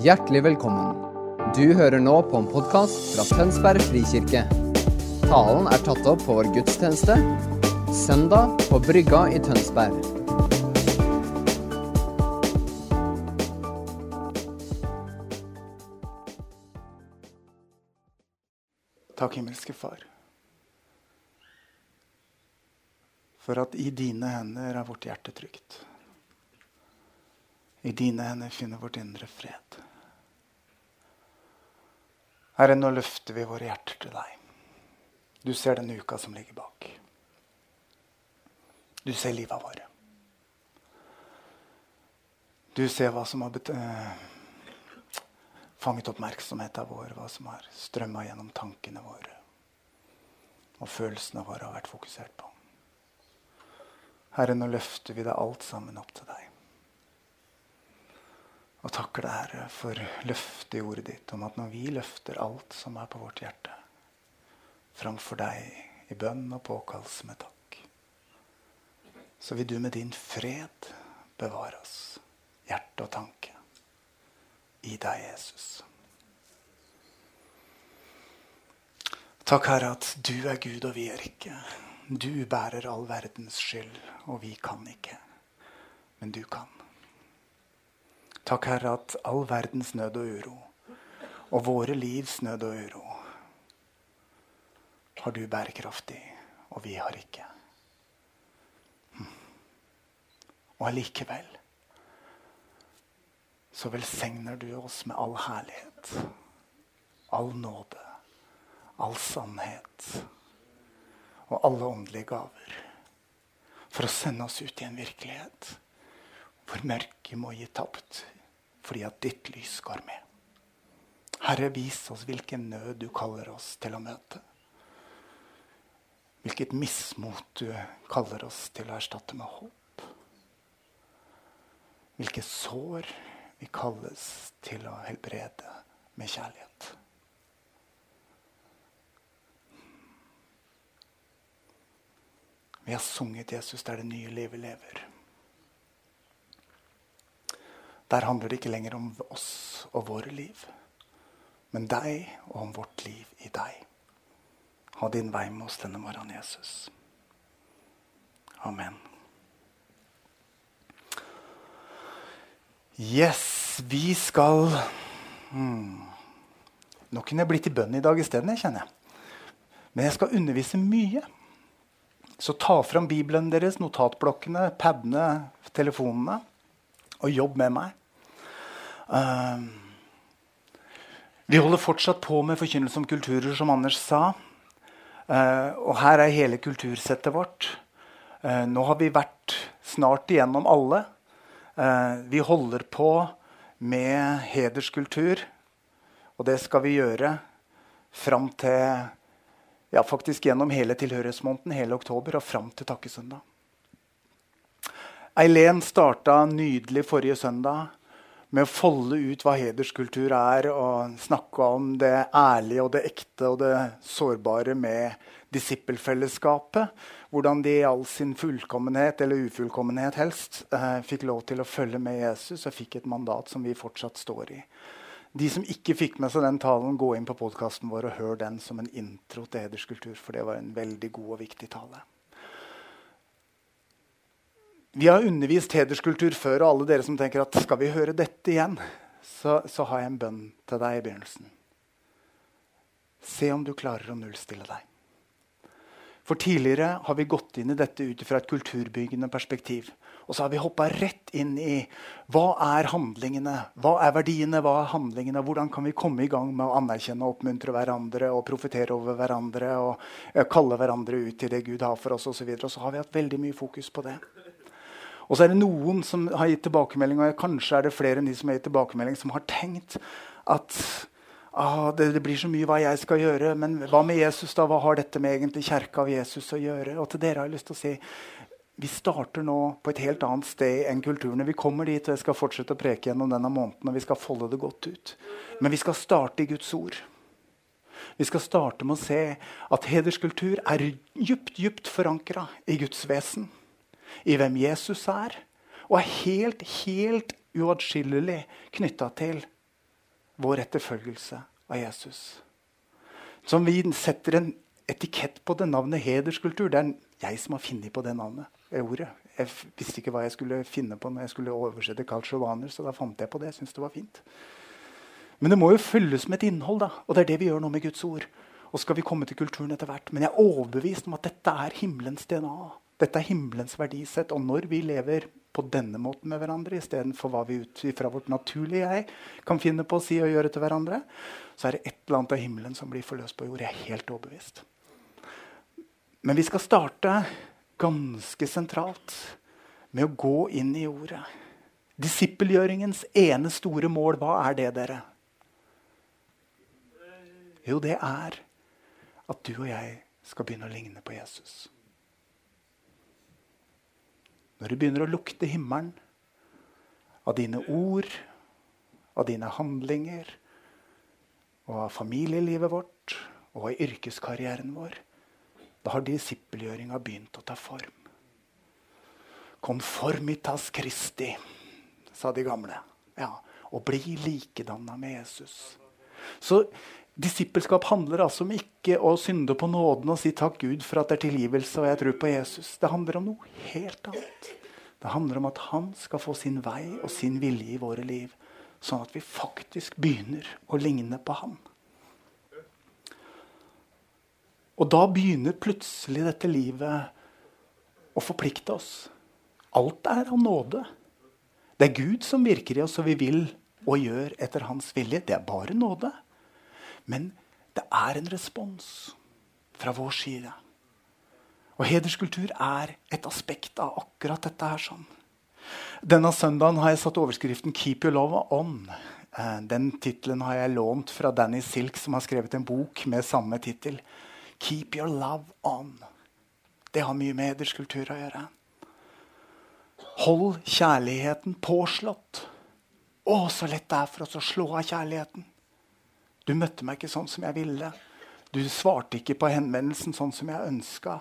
Hjertelig velkommen. Du hører nå på en podkast fra Tønsberg frikirke. Talen er tatt opp på vår gudstjeneste søndag på Brygga i Tønsberg. Takk, himmelske Far, for at i dine hender er vårt hjerte trygt. I dine hender finner vårt indre fred. Herre, nå løfter vi våre hjerter til deg. Du ser den uka som ligger bak. Du ser livet våre. Du ser hva som har eh, fanget oppmerksomheten vår, hva som har strømma gjennom tankene våre. Og følelsene våre har vært fokusert på. Herre, nå løfter vi det alt sammen opp til deg. Og takker deg, Herre, for løftet i ordet ditt om at når vi løfter alt som er på vårt hjerte, framfor deg i bønn og påkallelse med takk, så vil du med din fred bevare oss, hjerte og tanke, i deg, Jesus. Takk, Herre, at du er Gud, og vi er ikke. Du bærer all verdens skyld, og vi kan ikke. Men du kan. Takk, Herre, at all verdens nød og uro, og våre livs nød og uro, har du bærekraftig, og vi har ikke. Hm. Og allikevel så velsigner du oss med all herlighet, all nåde, all sannhet og alle åndelige gaver for å sende oss ut i en virkelighet hvor mørket må gi tapt fordi at ditt lys går med. Herre, vis oss hvilken nød du kaller oss til å møte. Hvilket mismot du kaller oss til å erstatte med håp. Hvilke sår vi kalles til å helbrede med kjærlighet. Vi har sunget 'Jesus, det er det nye livet lever'. Der handler det ikke lenger om oss og våre liv, men deg og om vårt liv i deg. Ha din vei med oss denne morgenen, Jesus. Amen. Yes, vi skal hmm. Nå kunne jeg blitt i bønn i dag isteden, kjenner jeg. Men jeg skal undervise mye. Så ta fram Bibelen deres, notatblokkene, padene, telefonene, og jobb med meg. Uh, vi holder fortsatt på med forkynnelse om kulturer, som Anders sa. Uh, og her er hele kultursettet vårt. Uh, nå har vi vært snart igjennom alle. vi holder på med hederskultur, og det skal vi gjøre fram til ja, faktisk gjennom hele tilhørighetsmåneden, hele oktober, og fram til takkesøndag. Eileen starta nydelig forrige søndag med å folde ut hva hederskultur er, og snakke om det ærlige og det ekte og det sårbare med disippelfellesskapet. Hvordan de i all sin fullkommenhet, eller ufullkommenhet helst, eh, fikk lov til å følge med Jesus og fikk et mandat som vi fortsatt står i. De som ikke fikk med seg den talen, gå inn på podkasten vår og hør den som en intro til hederskultur, for det var en veldig god og viktig tale. Vi har undervist hederskultur før, og alle dere som tenker at skal vi høre dette igjen, så, så har jeg en bønn til deg i begynnelsen. Se om du klarer å nullstille deg. For Tidligere har vi gått inn i dette ut fra et kulturbyggende perspektiv. Og så har vi hoppa rett inn i hva er handlingene, hva er verdiene, hva er handlingene, hvordan kan vi komme i gang med å anerkjenne og oppmuntre hverandre og profetere over hverandre og eh, kalle hverandre ut til det Gud har for oss osv. Og, og så har vi hatt veldig mye fokus på det. Og så er det noen som har gitt tilbakemelding, og kanskje er det flere enn de som har gitt tilbakemelding, som har tenkt at ah, det, det, blir så mye hva jeg skal gjøre. Men hva med Jesus, da? Hva har dette med egentlig kjerka av Jesus å gjøre? Og til dere har jeg lyst til å si vi starter nå på et helt annet sted enn kulturene. Vi kommer dit, og jeg skal fortsette å preke gjennom denne måneden. og vi skal folde det godt ut. Men vi skal starte i Guds ord. Vi skal starte med å se at hederskultur er djupt, djupt forankra i Guds vesen i hvem Jesus er, og er helt, helt uatskillelig knytta til vår etterfølgelse av Jesus. Som vi setter en etikett på det navnet hederskultur. Det er jeg som har funnet på det navnet. ordet. Jeg visste ikke hva jeg skulle finne på når jeg skulle oversette Kalsjovaner, så da fant jeg på det. Jeg syntes det var fint. Men det må jo følges med et innhold, da. og det er det vi gjør nå med Guds ord. Og skal vi komme til kulturen etter hvert. Men jeg er overbevist om at dette er himmelens DNA. Dette er himmelens verdisett. Og når vi lever på denne måten med hverandre istedenfor hva vi ut fra vårt naturlige jeg kan finne på å si og gjøre til hverandre, så er det et eller annet av himmelen som blir forløst på jord. Jeg er helt overbevist. Men vi skal starte ganske sentralt med å gå inn i ordet. Disippelgjøringens ene store mål, hva er det, dere? Jo, det er at du og jeg skal begynne å ligne på Jesus. Når du begynner å lukte himmelen av dine ord, av dine handlinger, og av familielivet vårt og av yrkeskarrieren vår, da har disippelgjøringa begynt å ta form. Conformitas Christi, sa de gamle. Ja, Å bli likedanna med Jesus. Så Disippelskap handler altså om ikke å synde på nåden og si takk Gud for at det er tilgivelse og jeg tror på Jesus. Det handler om noe helt annet. Det handler om at han skal få sin vei og sin vilje i våre liv. Sånn at vi faktisk begynner å ligne på han. Og da begynner plutselig dette livet å forplikte oss. Alt er av nåde. Det er Gud som virker i oss, og vi vil og gjør etter hans vilje. Det er bare nåde. Men det er en respons fra vår side. Og hederskultur er et aspekt av akkurat dette her. sånn. Denne søndagen har jeg satt overskriften 'Keep your love on'. Eh, den tittelen har jeg lånt fra Danny Silk, som har skrevet en bok med samme tittel. 'Keep your love on'. Det har mye med hederskultur å gjøre. Hold kjærligheten påslått. Å, så lett det er for oss å slå av kjærligheten. Du møtte meg ikke sånn som jeg ville. Du svarte ikke på henvendelsen sånn som jeg ønska.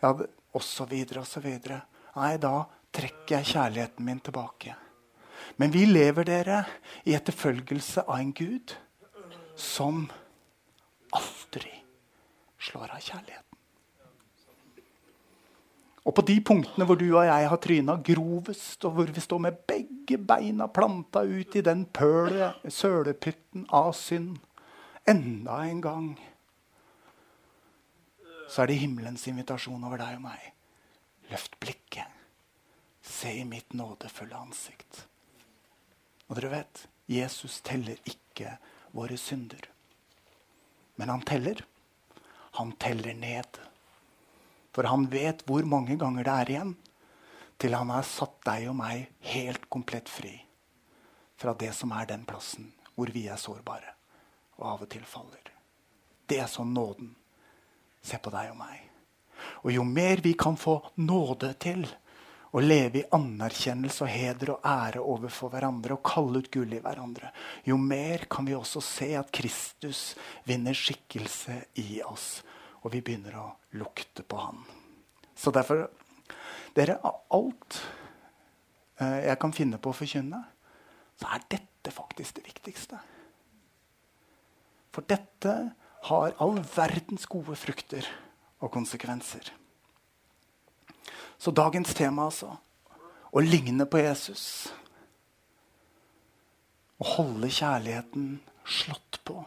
Ja, og så videre og så videre. Nei, da trekker jeg kjærligheten min tilbake. Men vi lever dere i etterfølgelse av en Gud som aldri slår av kjærligheten. Og på de punktene hvor du og jeg har tryna grovest, og hvor vi står med begge beina planta ut i den pøle, sølepytten av synd, enda en gang, så er det himmelens invitasjon over deg og meg. Løft blikket. Se i mitt nådefulle ansikt. Og dere vet, Jesus teller ikke våre synder. Men han teller. Han teller ned. For han vet hvor mange ganger det er igjen til han har satt deg og meg helt komplett fri fra det som er den plassen hvor vi er sårbare og av og til faller. Det er sånn nåden ser på deg og meg. Og jo mer vi kan få nåde til å leve i anerkjennelse og heder og ære overfor hverandre og kalle ut gull i hverandre, jo mer kan vi også se at Kristus vinner skikkelse i oss, og vi begynner å lukte på Han. Så derfor Dere, alt eh, jeg kan finne på å forkynne, så er dette faktisk det viktigste. For dette har all verdens gode frukter og konsekvenser. Så dagens tema, altså å ligne på Jesus. Å holde kjærligheten slått på.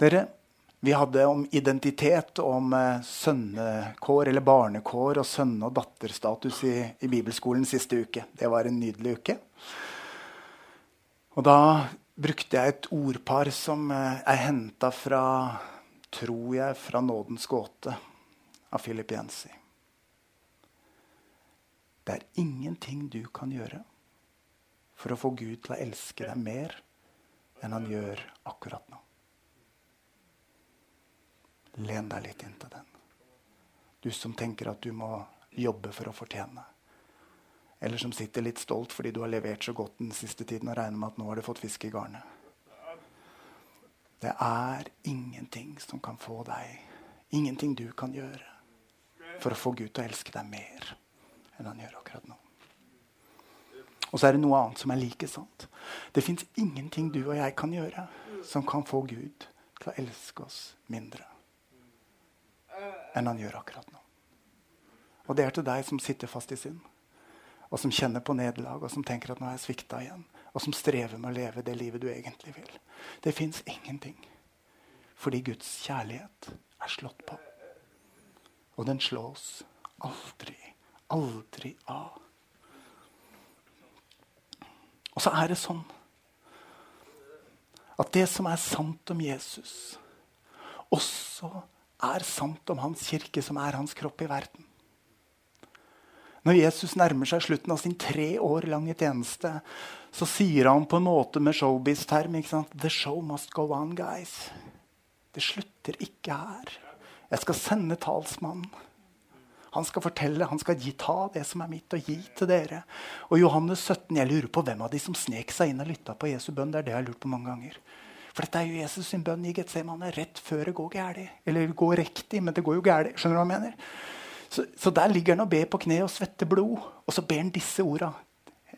Dere, vi hadde om identitet, om eh, sønnekår eller barnekår og sønne- og datterstatus i, i bibelskolen siste uke. Det var en nydelig uke. Og da brukte jeg et ordpar som eh, er henta fra, tror jeg, fra Nådens gåte av Philip Jensi. Det er ingenting du kan gjøre for å få Gud til å elske deg mer enn han gjør akkurat nå. Len deg litt inntil den. Du som tenker at du må jobbe for å fortjene. Eller som sitter litt stolt fordi du har levert så godt den siste tiden og regner med at nå har du fått fisk i garnet. Det er ingenting som kan få deg, ingenting du kan gjøre for å få Gud til å elske deg mer enn han gjør akkurat nå. Og så er det noe annet som er like sant. Det fins ingenting du og jeg kan gjøre som kan få Gud til å elske oss mindre enn han gjør akkurat nå. Og det er til deg som sitter fast i synd, og som kjenner på nederlag, og som tenker at nå er jeg svikta igjen, og som strever med å leve det livet du egentlig vil. Det fins ingenting. Fordi Guds kjærlighet er slått på. Og den slås aldri, aldri av. Og så er det sånn at det som er sant om Jesus, også er sant om hans kirke, som er hans kropp i verden. Når Jesus nærmer seg slutten av sin tre år lange tjeneste, så sier han på en måte med showbiz-term The show must go on, guys. Det slutter ikke her. Jeg skal sende talsmannen. Han skal fortelle, han skal gi, ta det som er mitt, og gi til dere. Og Johannes 17, Jeg lurer på hvem av de som snek seg inn og lytta på Jesu bønn. Det er det jeg har lurt på mange ganger. For dette er jo Jesus sin bønn i Getsemane rett før det går gærlig. Eller går riktig, men det går jo gærlig. Skjønner du hva jeg mener? Så, så, der ligger han og ber på kne og svetter blod. Og så ber han disse orda.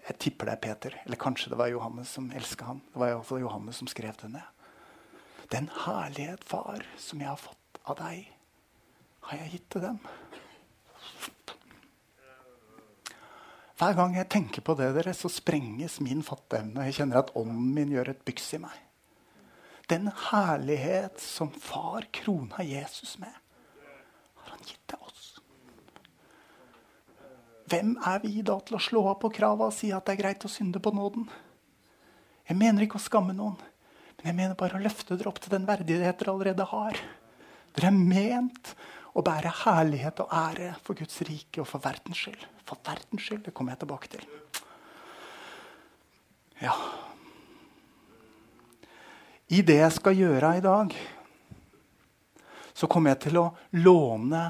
Jeg tipper det er Peter, eller kanskje det var Johannes som elska ham. Det var iallfall Johannes som skrev det ned. Den herlighet, far, som jeg har fått av deg, har jeg gitt til dem. Hver gang jeg tenker på det, dere, så sprenges min fatteevne. Jeg kjenner at ånden min gjør et byks i meg. Den herlighet som far krona Jesus med, har han gitt til oss. Hvem er vi da til å slå av på krava og si at det er greit å synde på nåden? Jeg mener ikke å skamme noen, men jeg mener bare å løfte dere opp til den verdighet dere allerede har. Dere er ment å bære herlighet og ære for Guds rike og for verdens skyld. For verdens skyld. Det kommer jeg tilbake til. Ja I det jeg skal gjøre i dag, så kommer jeg til å låne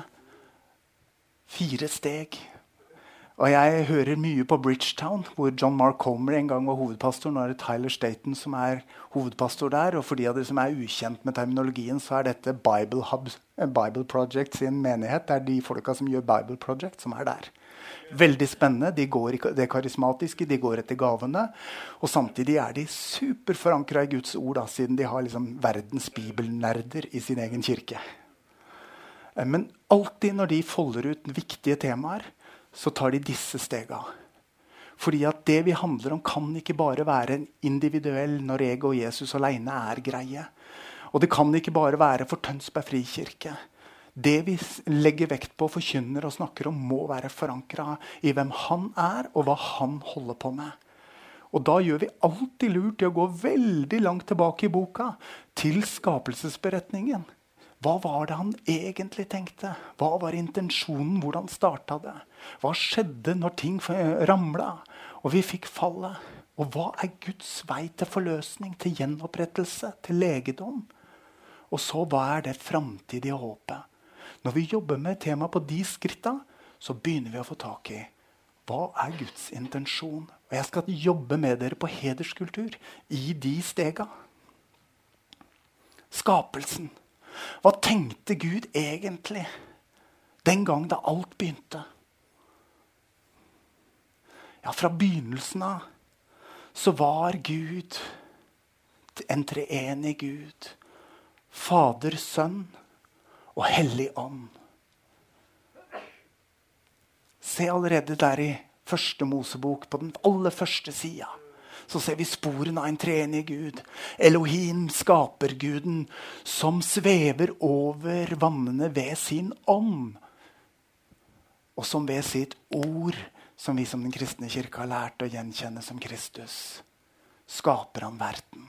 fire steg og jeg hører mye på Bridgetown, hvor John Mark Comer en gang var hovedpastor. Nå er det Tyler Staten som er hovedpastor der. Og for de av dere som er ukjent med terminologien, så er dette Bible Hub, eh, Bible Project sin menighet. Det er de folka som gjør Bible Project, som er der. Veldig spennende. De går det er karismatiske, de går etter gavene. Og samtidig er de superforankra i Guds ord, da, siden de har liksom verdens bibelnerder i sin egen kirke. Eh, men alltid når de folder ut viktige temaer, så tar de disse stega. Fordi at det vi handler om, kan ikke bare være en individuell når jeg og Jesus alene er greie. Og det kan ikke bare være for Tønsberg frikirke. Det vi legger vekt på, forkynner og snakker om, må være forankra i hvem han er, og hva han holder på med. Og da gjør vi alltid lurt i å gå veldig langt tilbake i boka, til skapelsesberetningen. Hva var det han egentlig tenkte? Hva var intensjonen? Hvordan starta det? Hva skjedde når ting ramla og vi fikk fallet? Og hva er Guds vei til forløsning, til gjenopprettelse, til legedom? Og så hva er det framtidige håpet? Når vi jobber med temaet på de skritta, så begynner vi å få tak i hva er Guds intensjon. Og jeg skal jobbe med dere på hederskultur i de stega. Skapelsen. Hva tenkte Gud egentlig den gang da alt begynte? Ja, fra begynnelsen av så var Gud en treenig Gud. Fader, Sønn og Hellig Ånd. Se allerede der i første Mosebok, på den aller første sida så ser vi sporene av en treenig Gud. Elohim, skaperguden, som svever over vannene ved sin ånd. Og som ved sitt ord, som vi som den kristne kirke har lært å gjenkjenne som Kristus, skaper han verden.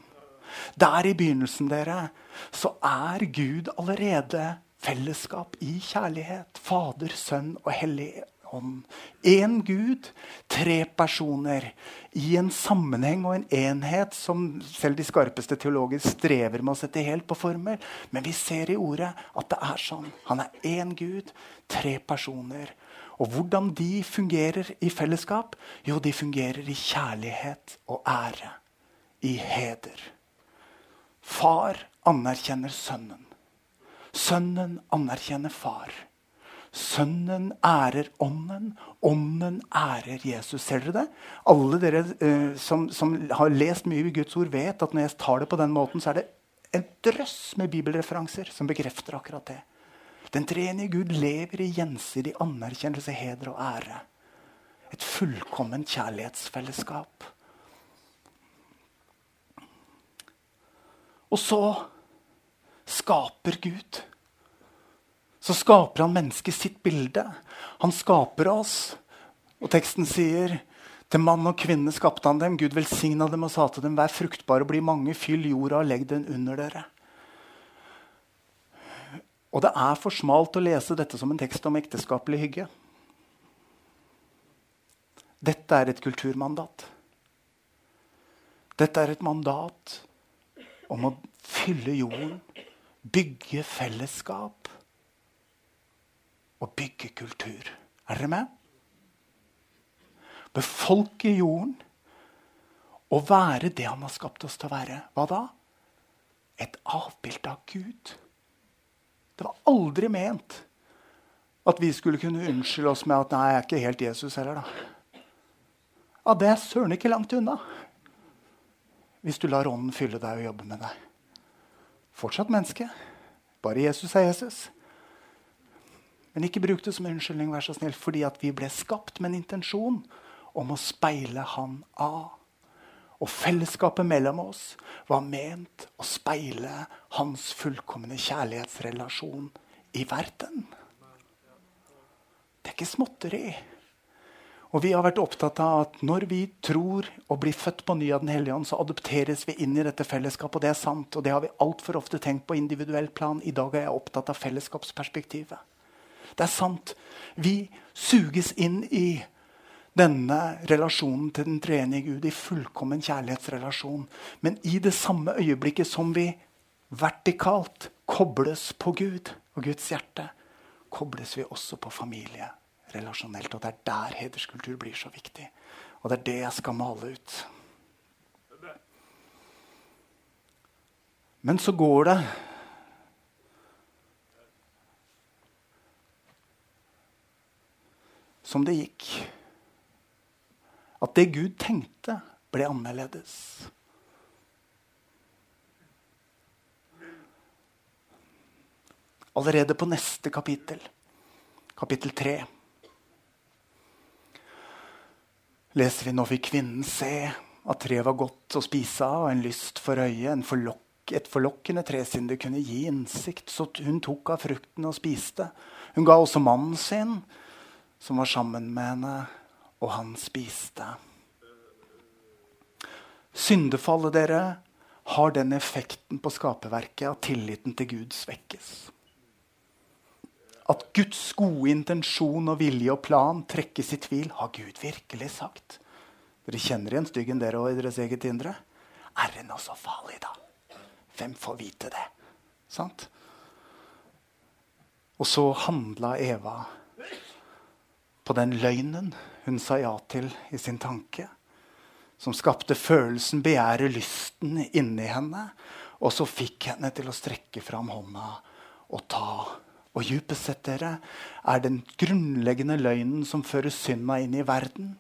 Der i begynnelsen dere, så er Gud allerede fellesskap i kjærlighet. Fader, Sønn og Hellig ånd. Én Gud, tre personer. I en sammenheng og en enhet som selv de skarpeste teologer strever med å sette helt på formel. Men vi ser i ordet at det er sånn. Han er én Gud, tre personer. Og hvordan de fungerer i fellesskap? Jo, de fungerer i kjærlighet og ære. I heder. Far anerkjenner sønnen. Sønnen anerkjenner far. Sønnen ærer Ånden. Ånden ærer Jesus. Ser dere det? Alle dere eh, som, som, har lest mye i Guds ord, vet at når jeg tar det på den måten, så er det en drøss med bibelreferanser som bekrefter akkurat det. Den treenige Gud lever i gjensidig anerkjennelse, heder og ære. Et fullkomment kjærlighetsfellesskap. Og så skaper Gud så skaper han mennesket sitt bilde. Han skaper oss. Og teksten sier til mann og kvinne skapte han dem. Gud velsigna dem og sa til dem, vær fruktbare og bli mange, fyll jorda og legg den under dere. Og det er for smalt å lese dette som en tekst om ekteskapelig hygge. Dette er et kulturmandat. Dette er et mandat om å fylle jorden, bygge fellesskap og bygge kultur. Er dere med? Befolke jorden og være det han har skapt oss til å være. Hva da? Et avbilde av Gud. Det var aldri ment at vi skulle kunne unnskylde oss med at nei, jeg er ikke helt Jesus heller, da. Ja, det er søren ikke langt unna. Hvis du lar Ånden fylle deg og jobbe med deg. Fortsatt menneske. Bare Jesus er Jesus. Men ikke bruk det som unnskyldning, vær så snill, fordi at vi ble skapt med en intensjon om å speile Han av. Og fellesskapet mellom oss var ment å speile hans fullkomne kjærlighetsrelasjon i verden. Det er ikke småtteri. Og vi har vært opptatt av at når vi tror og blir født på ny av Den hellige ånd, så adopteres vi inn i dette fellesskapet. Og det er sant. Og det har vi altfor ofte tenkt på individuell plan. I dag er jeg opptatt av fellesskapsperspektivet. Det er sant. Vi suges inn i denne relasjonen til den treenige Gud, i fullkommen kjærlighetsrelasjon. Men i det samme øyeblikket som vi vertikalt kobles på Gud og Guds hjerte, kobles vi også på familie relasjonelt. Og det er der hederskultur blir så viktig. Og det er det jeg skal male ut. Men så går det som det gikk. At det Gud tenkte, ble annerledes. Allerede på neste kapittel, kapittel 3, leser vi nå fikk kvinnen se at treet var godt å spise av og en lyst for øyet, forlok, et forlokkende tre siden det kunne gi innsikt. Så hun tok av frukten og spiste. Hun ga også mannen sin, som var sammen med henne, og han spiste. Syndefallet, dere, har den effekten på skaperverket at tilliten til Gud svekkes. At Guds gode intensjon og vilje og plan trekkes i tvil, har Gud virkelig sagt. Dere kjenner igjen styggen dere òg i deres eget indre. Er det noe så farlig, da? Hvem får vite det? Sant? Og så handla Eva på den løgnen hun sa ja til i sin tanke. Som skapte følelsen, begjæret, lysten inni henne. Og så fikk henne til å strekke fram hånda og ta. Og djupest sett dere, er den grunnleggende løgnen som fører synda inn i verden,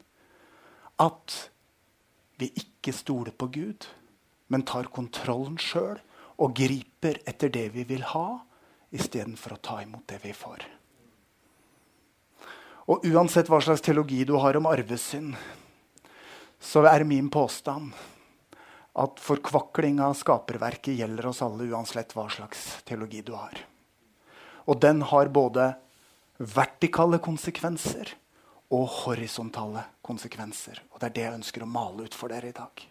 at vi ikke stoler på Gud, men tar kontrollen sjøl og griper etter det vi vil ha, istedenfor å ta imot det vi får. Og uansett hva slags teologi du har om arvesynd, så er min påstand at forkvakling av skaperverket gjelder oss alle, uansett hva slags teologi du har. Og den har både vertikale konsekvenser og horisontale konsekvenser. Og det er det jeg ønsker å male ut for dere i dag.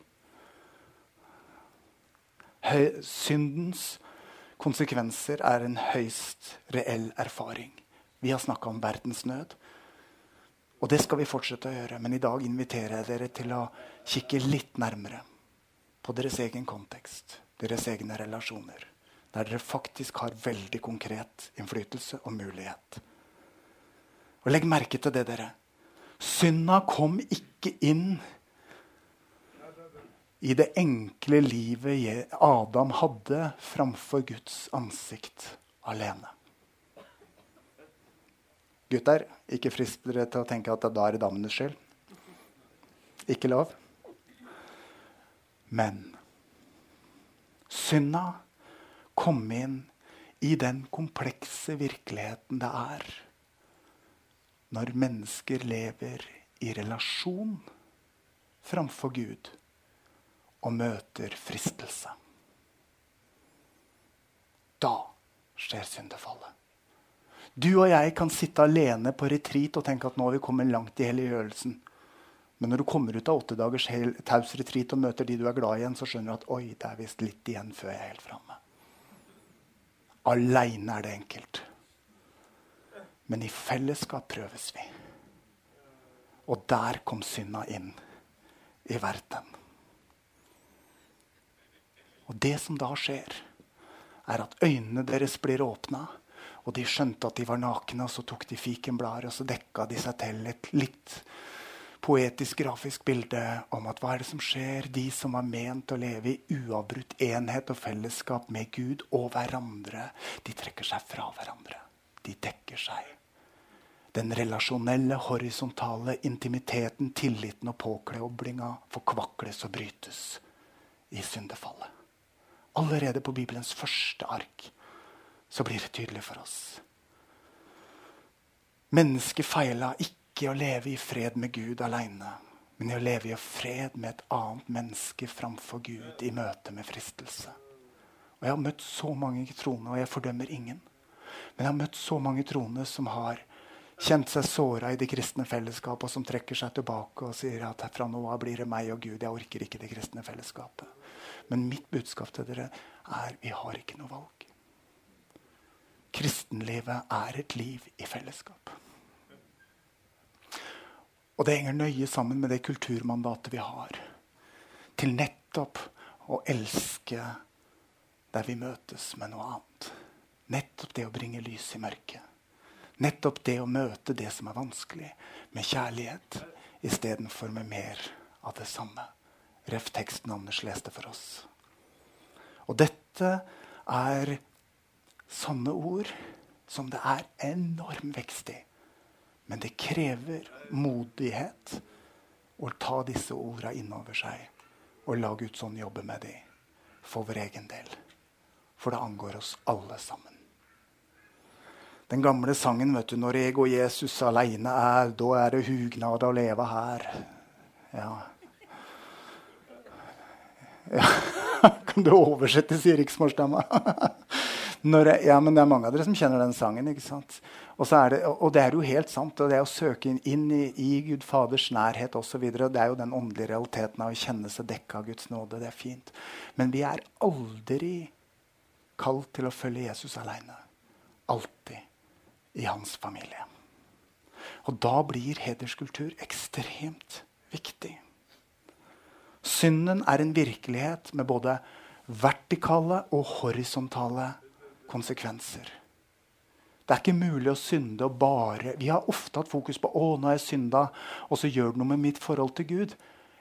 Syndens konsekvenser er en høyst reell erfaring. Vi har snakka om verdensnød. Og det skal vi fortsette å gjøre. Men i dag inviterer jeg dere til å kikke litt nærmere på deres egen kontekst, deres egne relasjoner. Der dere faktisk har veldig konkret innflytelse og mulighet. Og legg merke til det, dere. Synda kom ikke inn i det enkle livet Adam hadde framfor Guds ansikt alene. Gutter, ikke frist dere til å tenke at da er det damenes skyld. Ikke lov. Men synda kom inn i den komplekse virkeligheten det er når mennesker lever i relasjon framfor Gud og møter fristelse. Da skjer syndefallet. Du og jeg kan sitte alene på retreat og tenke at nå har vi kommet langt i helliggjørelsen. Men når du kommer ut av åtte dagers taus retreat og møter de du er glad i igjen, så skjønner du at oi, det er visst litt igjen før jeg er helt framme. Aleine er det enkelt. Men i fellesskap prøves vi. Og der kom synda inn i verden. Og det som da skjer, er at øynene deres blir åpna. Og de skjønte at de var nakne, og så tok de fikenblader og så dekka de seg til et litt poetisk, grafisk bilde om at hva er det som skjer? De som var ment å leve i uavbrutt enhet og fellesskap med Gud og hverandre, de trekker seg fra hverandre. De dekker seg. Den relasjonelle, horisontale intimiteten, tilliten og påkleoblinga forkvakles og brytes i syndefallet. Allerede på Bibelens første ark så blir det tydelig for oss. Mennesket feila ikke ikke å leve i fred med Gud aleine, men i å leve i fred med et annet menneske framfor Gud i møte med fristelse. Og Jeg har møtt så mange troende, og jeg fordømmer ingen. Men jeg har møtt så mange troende som har kjent seg såra i det kristne fellesskapet, og som trekker seg tilbake og sier at fra nå av blir det meg og Gud. Jeg orker ikke det kristne fellesskapet. Men mitt budskap til dere er vi har ikke noe valg. Kristenlivet er et liv i fellesskap. Og det henger nøye sammen med det kulturmandatet vi har. Til nettopp å elske der vi møtes med noe annet. Nettopp det å bringe lys i mørket. Nettopp det å møte det som er vanskelig, med kjærlighet istedenfor med mer av det samme. Ref. teksten Anders leste for oss. Og dette er sanne ord som det er enorm vekst i. Men det krever modighet å ta disse orda innover seg og la Guds ånd jobbe med dem for vår egen del. For det angår oss alle sammen. Den gamle sangen vet du, 'Når jeg og Jesus aleine er', da er det hugnad å leve her. Ja. ja. Kan du oversette, sier riksmålsdama. Jeg, ja, men det er mange av dere som kjenner den sangen. ikke sant? Og, det, og det er jo helt sant. og Det å søke inn i, i Gud Faders nærhet osv. Det er jo den åndelige realiteten av å kjenne seg dekka av Guds nåde. Det er fint. Men vi er aldri kalt til å følge Jesus aleine. Alltid i hans familie. Og da blir hederskultur ekstremt viktig. Synden er en virkelighet med både vertikale og horisontale konsekvenser. Det er ikke mulig å synde og bare Vi har ofte hatt fokus på å, nå har jeg synda, og så gjør det noe med mitt forhold til Gud.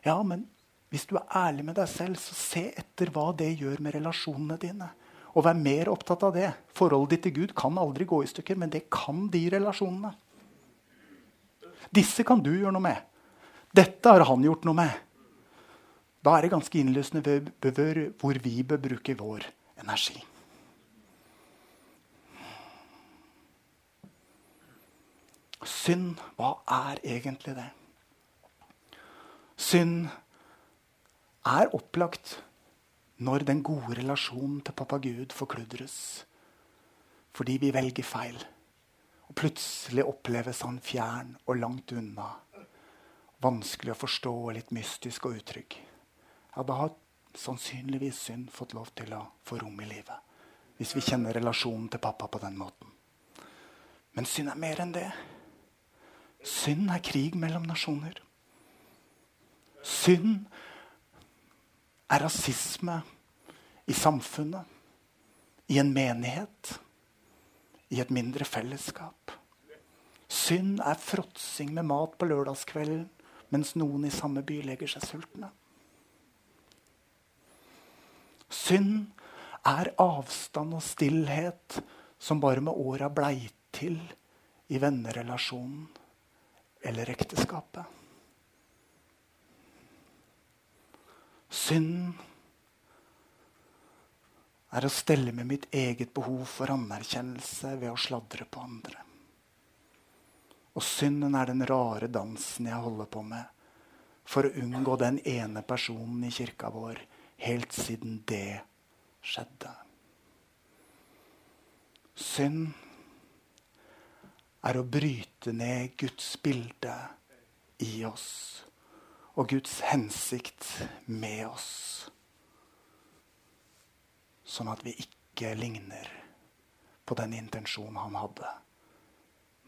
Ja, men hvis du er ærlig med deg selv, så se etter hva det gjør med relasjonene dine. Og vær mer opptatt av det. Forholdet ditt til Gud kan aldri gå i stykker, men det kan de relasjonene. Disse kan du gjøre noe med. Dette har han gjort noe med. Da er det ganske innlysende hvor vi bør bruke vår energi. Synd, hva er egentlig det? Synd er opplagt når den gode relasjonen til pappa Gud forkludres. Fordi vi velger feil. Og plutselig oppleves han fjern og langt unna. Vanskelig å forstå og litt mystisk og utrygg. Ja, da har sannsynligvis synd fått lov til å få rom i livet. Hvis vi kjenner relasjonen til pappa på den måten. Men synd er mer enn det. Synd er krig mellom nasjoner. Synd er rasisme i samfunnet, i en menighet, i et mindre fellesskap. Synd er fråtsing med mat på lørdagskvelden mens noen i samme by legger seg sultne. Synd er avstand og stillhet som bare med åra blei til i vennerelasjonen eller ekteskapet. Synden er å stelle med mitt eget behov for anerkjennelse ved å sladre på andre. Og synden er den rare dansen jeg holder på med for å unngå den ene personen i kirka vår helt siden det skjedde. Synd er å bryte ned Guds bilde i oss og Guds hensikt med oss. Sånn at vi ikke ligner på den intensjonen han hadde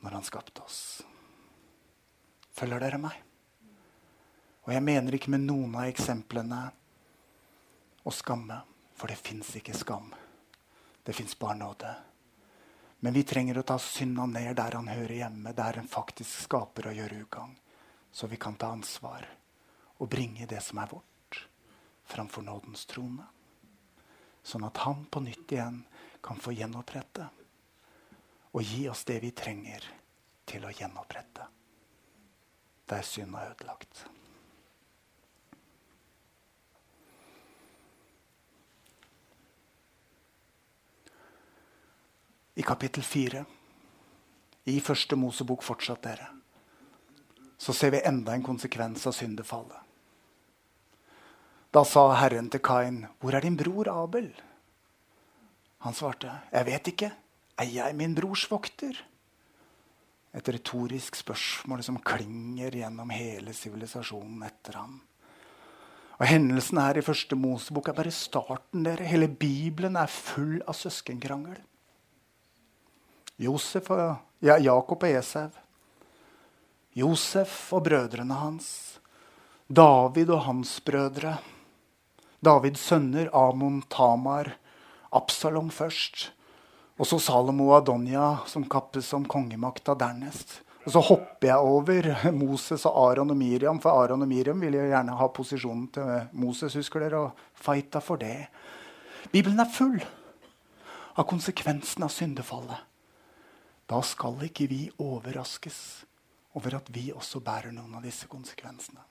når han skapte oss. Følger dere meg? Og jeg mener ikke med noen av eksemplene å skamme, for det fins ikke skam. Det fins bare nåde. Men vi trenger å ta synda ned der han hører hjemme, der en faktisk skaper og gjør ugagn. Så vi kan ta ansvar og bringe det som er vårt, framfor nådens trone. Sånn at han på nytt igjen kan få gjenopprette og gi oss det vi trenger til å gjenopprette der synd er ødelagt. I kapittel 4 i første Mosebok fortsatt, dere, så ser vi enda en konsekvens av syndefallet. Da sa Herren til Kain, 'Hvor er din bror Abel?' Han svarte, 'Jeg vet ikke. Er jeg min brors vokter?' Et retorisk spørsmål som klinger gjennom hele sivilisasjonen etter ham. Og Hendelsen her i første Mosebok er bare starten. dere. Hele Bibelen er full av søskenkrangel. Josef og, ja, Jakob og Esau. Josef og brødrene hans. David og hans brødre. Davids sønner, Amon, Tamar, Absalom først. Og så Salomo og Adonia, som kappes om kongemakta dernest. Og så hopper jeg over Moses og Aron og Miriam, for Aron og Miriam ville jo gjerne ha posisjonen til Moses, husker dere, og fighta for det. Bibelen er full av konsekvensen av syndefallet. Da skal ikke vi overraskes over at vi også bærer noen av disse konsekvensene.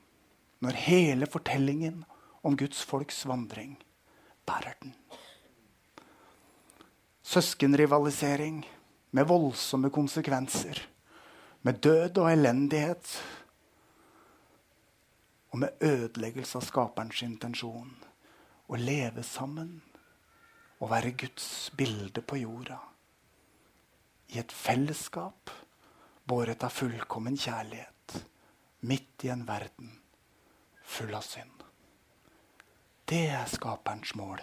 Når hele fortellingen om Guds folks vandring bærer den. Søskenrivalisering med voldsomme konsekvenser. Med død og elendighet. Og med ødeleggelse av skaperens intensjon. Å leve sammen og være Guds bilde på jorda. I et fellesskap båret av fullkommen kjærlighet. Midt i en verden full av synd. Det er skaperens mål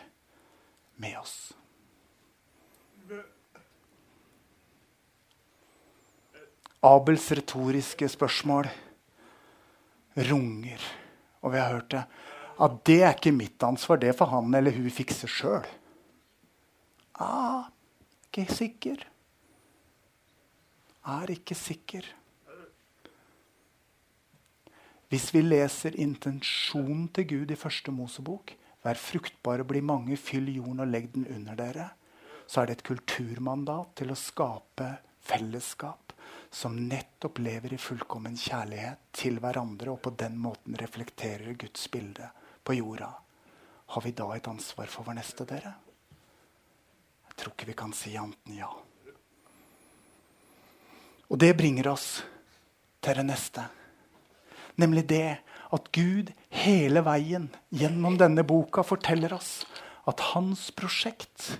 med oss. Abels retoriske spørsmål runger. Og vi har hørt det. At det er ikke mitt ansvar. Det får han eller hun fikse sjøl. Ah, ikke sikker. Er ikke sikker. Hvis vi leser intensjonen til Gud i første Mosebok, vær fruktbare, bli mange, fyll jorden og legg den under dere, så er det et kulturmandat til å skape fellesskap som nettopp lever i fullkommen kjærlighet til hverandre, og på den måten reflekterer Guds bilde på jorda. Har vi da et ansvar for vår neste, dere? Jeg tror ikke vi kan si annet enn ja. Og det bringer oss til det neste. Nemlig det at Gud hele veien gjennom denne boka forteller oss at hans prosjekt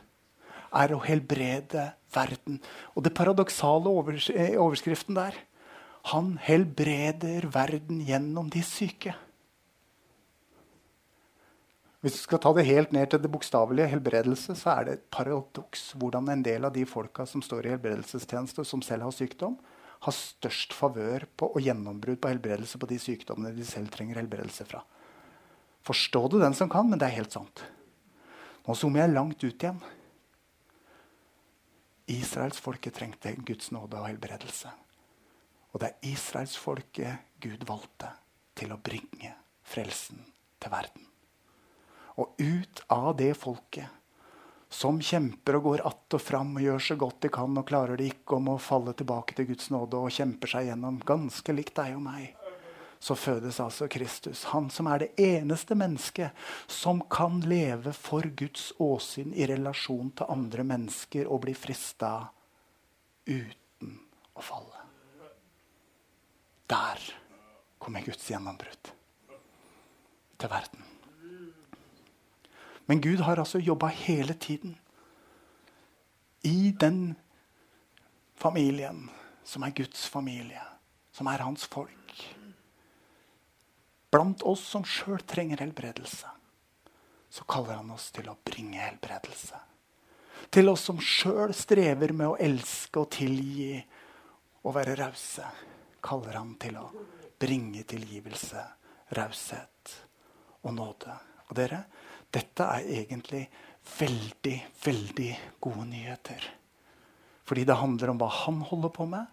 er å helbrede verden. Og det paradoksale overs eh, overskriften der Han helbreder verden gjennom de syke. Hvis du skal ta det helt ned til det bokstavelige helbredelse, så er det et paradoks hvordan en del av de folka som står i helbredelsestjeneste, som selv har sykdom, har størst favør på og gjennombrudd på helbredelse på de sykdommene de selv trenger helbredelse fra. Forstå det den som kan, men det er helt sant. Nå zoomer jeg langt ut igjen. Israelsfolket trengte Guds nåde og helbredelse. Og det er israelsfolket Gud valgte til å bringe frelsen til verden. Og ut av det folket som kjemper og går att og fram og gjør så godt de kan og klarer det ikke om å falle tilbake til Guds nåde og kjemper seg gjennom, ganske likt deg og meg, så fødes altså Kristus. Han som er det eneste mennesket som kan leve for Guds åsyn i relasjon til andre mennesker og bli frista uten å falle. Der kommer Guds gjennombrudd til verden. Men Gud har altså jobba hele tiden i den familien som er Guds familie, som er hans folk. Blant oss som sjøl trenger helbredelse, så kaller han oss til å bringe helbredelse. Til oss som sjøl strever med å elske og tilgi og være rause, kaller han til å bringe tilgivelse, raushet og nåde. Og dere, dette er egentlig veldig, veldig gode nyheter. Fordi det handler om hva han holder på med.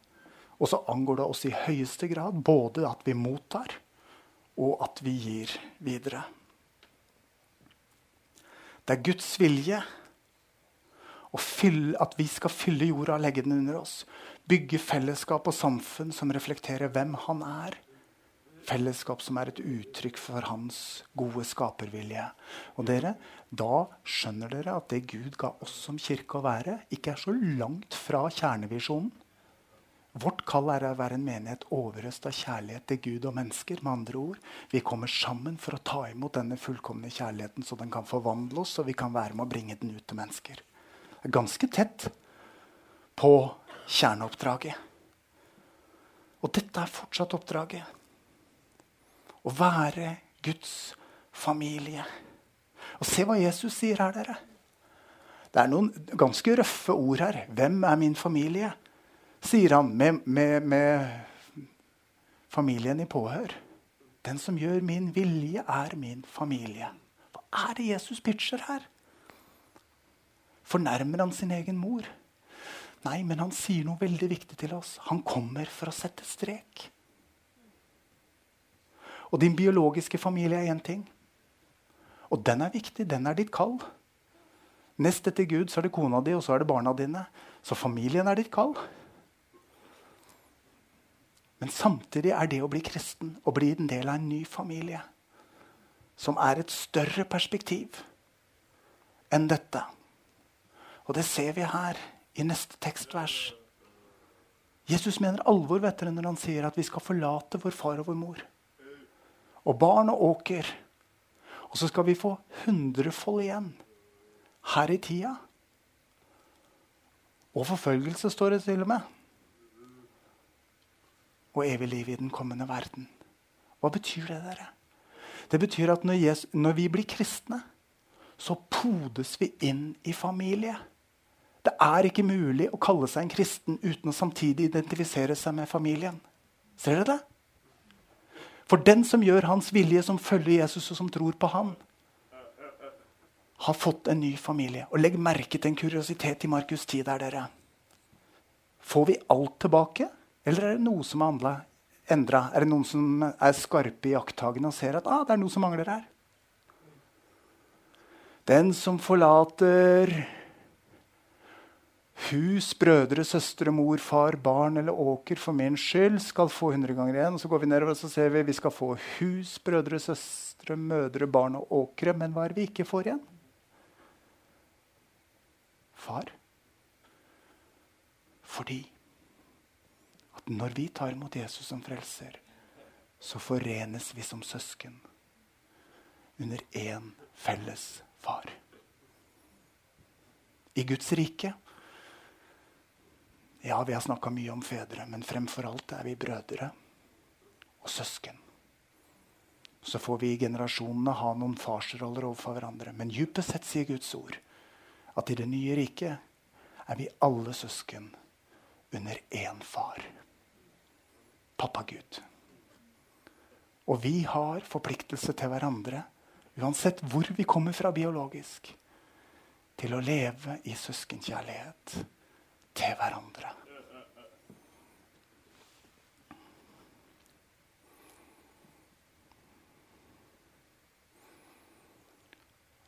Og så angår det oss i høyeste grad både at vi mottar, og at vi gir videre. Det er Guds vilje fylle, at vi skal fylle jorda og legge den under oss. Bygge fellesskap og samfunn som reflekterer hvem han er fellesskap som er et uttrykk for hans gode skapervilje. Og dere, Da skjønner dere at det Gud ga oss som kirke å være, ikke er så langt fra kjernevisjonen. Vårt kall er å være en menighet overøst av kjærlighet til Gud og mennesker. med andre ord. Vi kommer sammen for å ta imot denne fullkomne kjærligheten, så den kan forvandle oss, og vi kan være med å bringe den ut til mennesker. Det er ganske tett på kjerneoppdraget. Og dette er fortsatt oppdraget. Å være Guds familie. Og Se hva Jesus sier her, dere. Det er noen ganske røffe ord her. 'Hvem er min familie?' sier han med, med, med familien i påhør. Den som gjør min vilje, er min familie. Hva er det Jesus pitcher her? Fornærmer han sin egen mor? Nei, men han sier noe veldig viktig til oss. Han kommer for å sette strek. Og din biologiske familie er én ting. Og den er viktig. Den er ditt kall. Nest etter Gud så er det kona di, og så er det barna dine. Så familien er ditt kall. Men samtidig er det å bli kristen og bli en del av en ny familie som er et større perspektiv enn dette. Og det ser vi her i neste tekstvers. Jesus mener alvor vet dere, når han sier at vi skal forlate vår far og vår mor og barn og åker. Og så skal vi få hundrefold igjen her i tida. Og forfølgelse, står det til og med. Og evig liv i den kommende verden. Hva betyr det, dere? Det betyr at når, Jesus, når vi blir kristne, så podes vi inn i familie. Det er ikke mulig å kalle seg en kristen uten å samtidig identifisere seg med familien. Ser dere det? For den som gjør hans vilje, som følger Jesus og som tror på han, har fått en ny familie. Og legg merke til en kuriositet i Markus 10 der, dere. Får vi alt tilbake, eller er det noe som er endra? Er det noen som er skarpe i jakttagene og ser at ah, det er noe som mangler her? Den som forlater hus, brødre, søstre, mor, far, barn eller åker for min skyld skal få 100 ganger igjen. Så går vi nedover og ser vi vi skal få hus, brødre, søstre, mødre, barn og åkre. Men hva er det vi ikke får igjen? Far. Fordi at når vi tar imot Jesus som frelser, så forenes vi som søsken under én felles far. I Guds rike ja, vi har snakka mye om fedre, men fremfor alt er vi brødre og søsken. Så får vi i generasjonene ha noen farsroller overfor hverandre. Men dypest sett sier Guds ord at i det nye riket er vi alle søsken under én far. Pappa Gud. Og vi har forpliktelse til hverandre, uansett hvor vi kommer fra biologisk, til å leve i søskenkjærlighet til hverandre.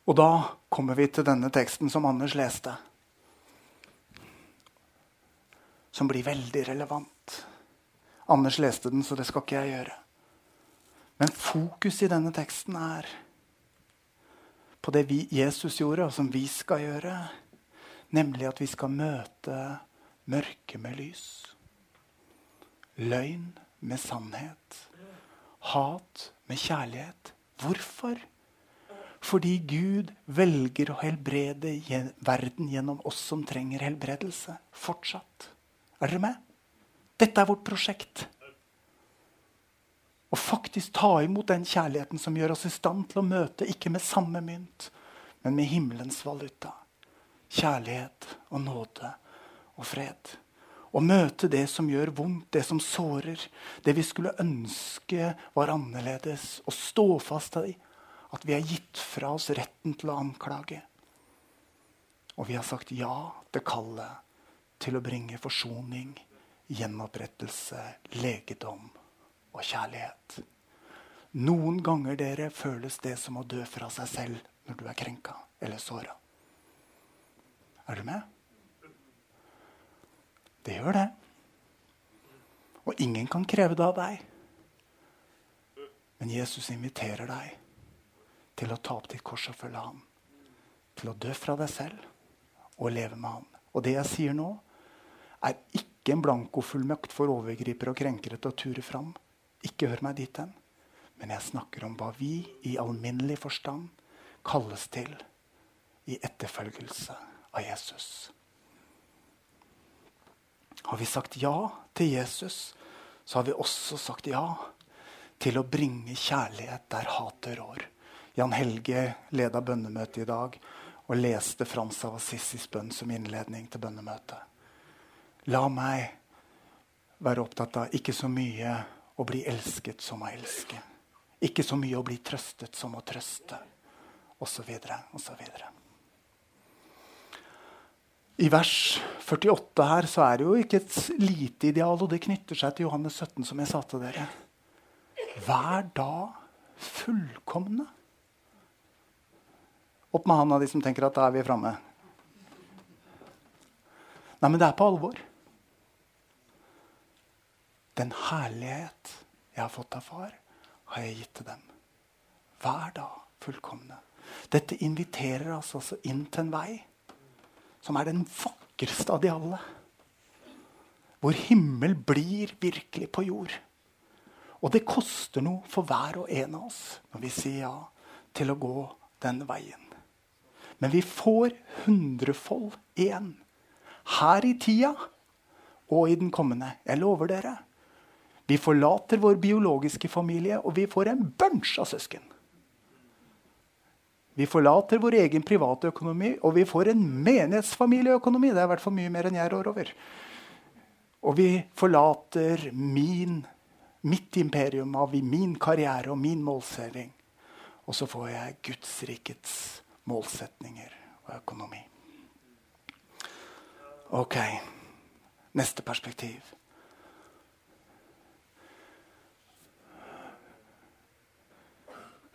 Og da kommer vi til denne teksten som Anders leste. Som blir veldig relevant. Anders leste den, så det skal ikke jeg gjøre. Men fokus i denne teksten er på det vi, Jesus gjorde, og som vi skal gjøre. Nemlig at vi skal møte mørke med lys. Løgn med sannhet. Hat med kjærlighet. Hvorfor? Fordi Gud velger å helbrede verden gjennom oss som trenger helbredelse. Fortsatt. Er dere med? Dette er vårt prosjekt. Å faktisk ta imot den kjærligheten som gjør oss i stand til å møte ikke med samme mynt, men med himmelens valuta. Kjærlighet og nåde og fred. Å møte det som gjør vondt, det som sårer, det vi skulle ønske var annerledes. Og stå fast i at vi har gitt fra oss retten til å anklage. Og vi har sagt ja til kallet til å bringe forsoning, gjenopprettelse, legedom og kjærlighet. Noen ganger dere føles det som å dø fra seg selv når du er krenka eller såra. Er du med? Det gjør det. Og ingen kan kreve det av deg. Men Jesus inviterer deg til å ta opp ditt kors og følge ham. Til å dø fra deg selv og leve med ham. Og det jeg sier nå, er ikke en blankofullmakt for overgripere og krenkere til å ture fram. Ikke hør meg dit hen. Men jeg snakker om hva vi i alminnelig forstand kalles til i etterfølgelse av Jesus. Har vi sagt ja til Jesus, så har vi også sagt ja til å bringe kjærlighet der hatet rår. Jan Helge leda bønnemøtet i dag og leste Frans av Assissis bønn som innledning til bønnemøtet. La meg være opptatt av ikke så mye å bli elsket som å elske. Ikke så mye å bli trøstet som å trøste, osv. osv. I vers 48 her så er det jo ikke et lite ideal, og det knytter seg til Johannes 17, som jeg sa til dere. Vær da fullkomne. Opp med handa de som tenker at da er vi framme. Nei, men det er på alvor. Den herlighet jeg har fått av far, har jeg gitt til dem. Hver dag fullkomne. Dette inviterer oss altså inn til en vei som er den vakreste av de alle. Hvor himmel blir virkelig på jord. Og det koster noe for hver og en av oss når vi sier ja til å gå den veien. Men vi får hundrefold igjen. Her i tida og i den kommende. Jeg lover dere. Vi forlater vår biologiske familie, og vi får en bunch av søsken. Vi forlater vår egen private økonomi, og vi får en menighetsfamilieøkonomi. Det er i hvert fall mye mer enn jeg rår over. Og vi forlater min, mitt imperium av min karriere og min målsetting. Og så får jeg Guds rikets målsetninger og økonomi. Ok. Neste perspektiv.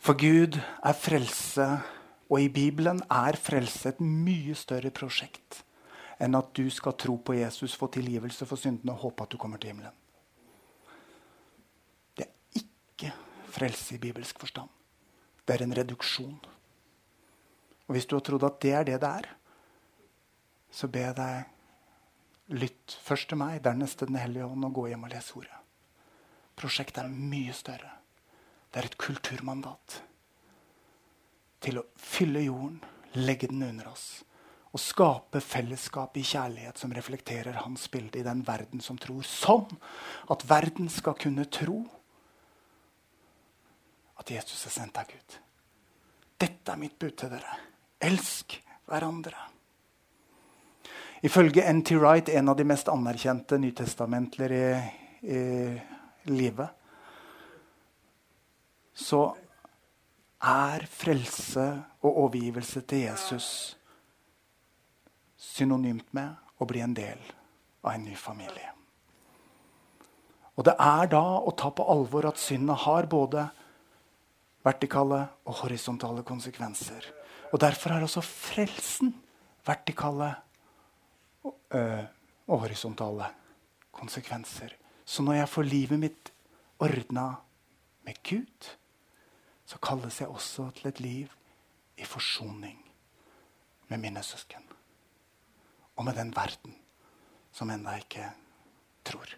For Gud er frelse, og i Bibelen er frelse et mye større prosjekt enn at du skal tro på Jesus, få tilgivelse for syndene og håpe at du kommer til himmelen. Det er ikke frelse i bibelsk forstand. Det er en reduksjon. Og Hvis du har trodd at det er det det er, så ber jeg deg lytt først til meg, dernest til Den hellige ånd, og gå hjem og lese ordet. Prosjektet er mye større. Det er et kulturmandat til å fylle jorden, legge den under oss og skape fellesskap i kjærlighet som reflekterer hans bilde i den verden som tror. Sånn at verden skal kunne tro at Jesus er sendt av Gud. Dette er mitt bud til dere. Elsk hverandre. Ifølge N.T. Wright, en av de mest anerkjente nytestamentler i, i livet, så er frelse og overgivelse til Jesus synonymt med å bli en del av en ny familie. Og det er da å ta på alvor at syndet har både vertikale og horisontale konsekvenser. Og Derfor har også frelsen vertikale og, øh, og horisontale konsekvenser. Så når jeg får livet mitt ordna med Gud, så kalles jeg også til et liv i forsoning med mine søsken. Og med den verden som ennå ikke tror.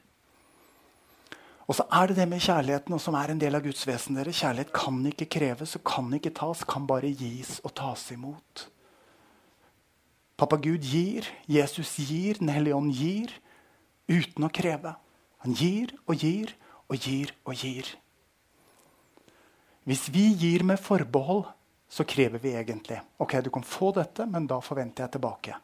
Og så er det det med kjærligheten, og som er en del av Guds vesen. dere. Kjærlighet kan ikke kreves og kan ikke tas, kan bare gis og tas imot. Pappa Gud gir, Jesus gir, Den hellige ånd gir, uten å kreve. Han gir og gir og gir og gir. Hvis vi gir med forbehold, så krever vi egentlig ok, du kan få dette, men da forventer jeg tilbake.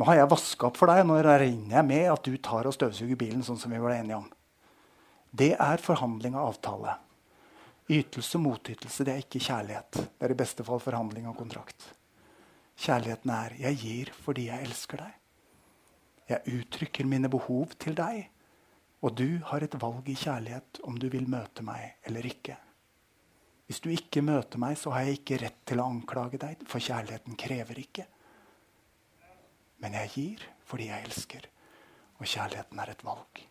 Nå har jeg vaska opp for deg, nå regner jeg med at du tar og støvsuger bilen. sånn som vi var enige om. Det er forhandling og avtale. Ytelse og motytelse det er ikke kjærlighet. Det er i beste fall forhandling og kontrakt. Kjærligheten er 'jeg gir fordi jeg elsker deg'. Jeg uttrykker mine behov til deg, og du har et valg i kjærlighet om du vil møte meg eller ikke. Hvis du ikke møter meg, så har jeg ikke rett til å anklage deg, for kjærligheten krever ikke. Men jeg gir fordi jeg elsker, og kjærligheten er et valg.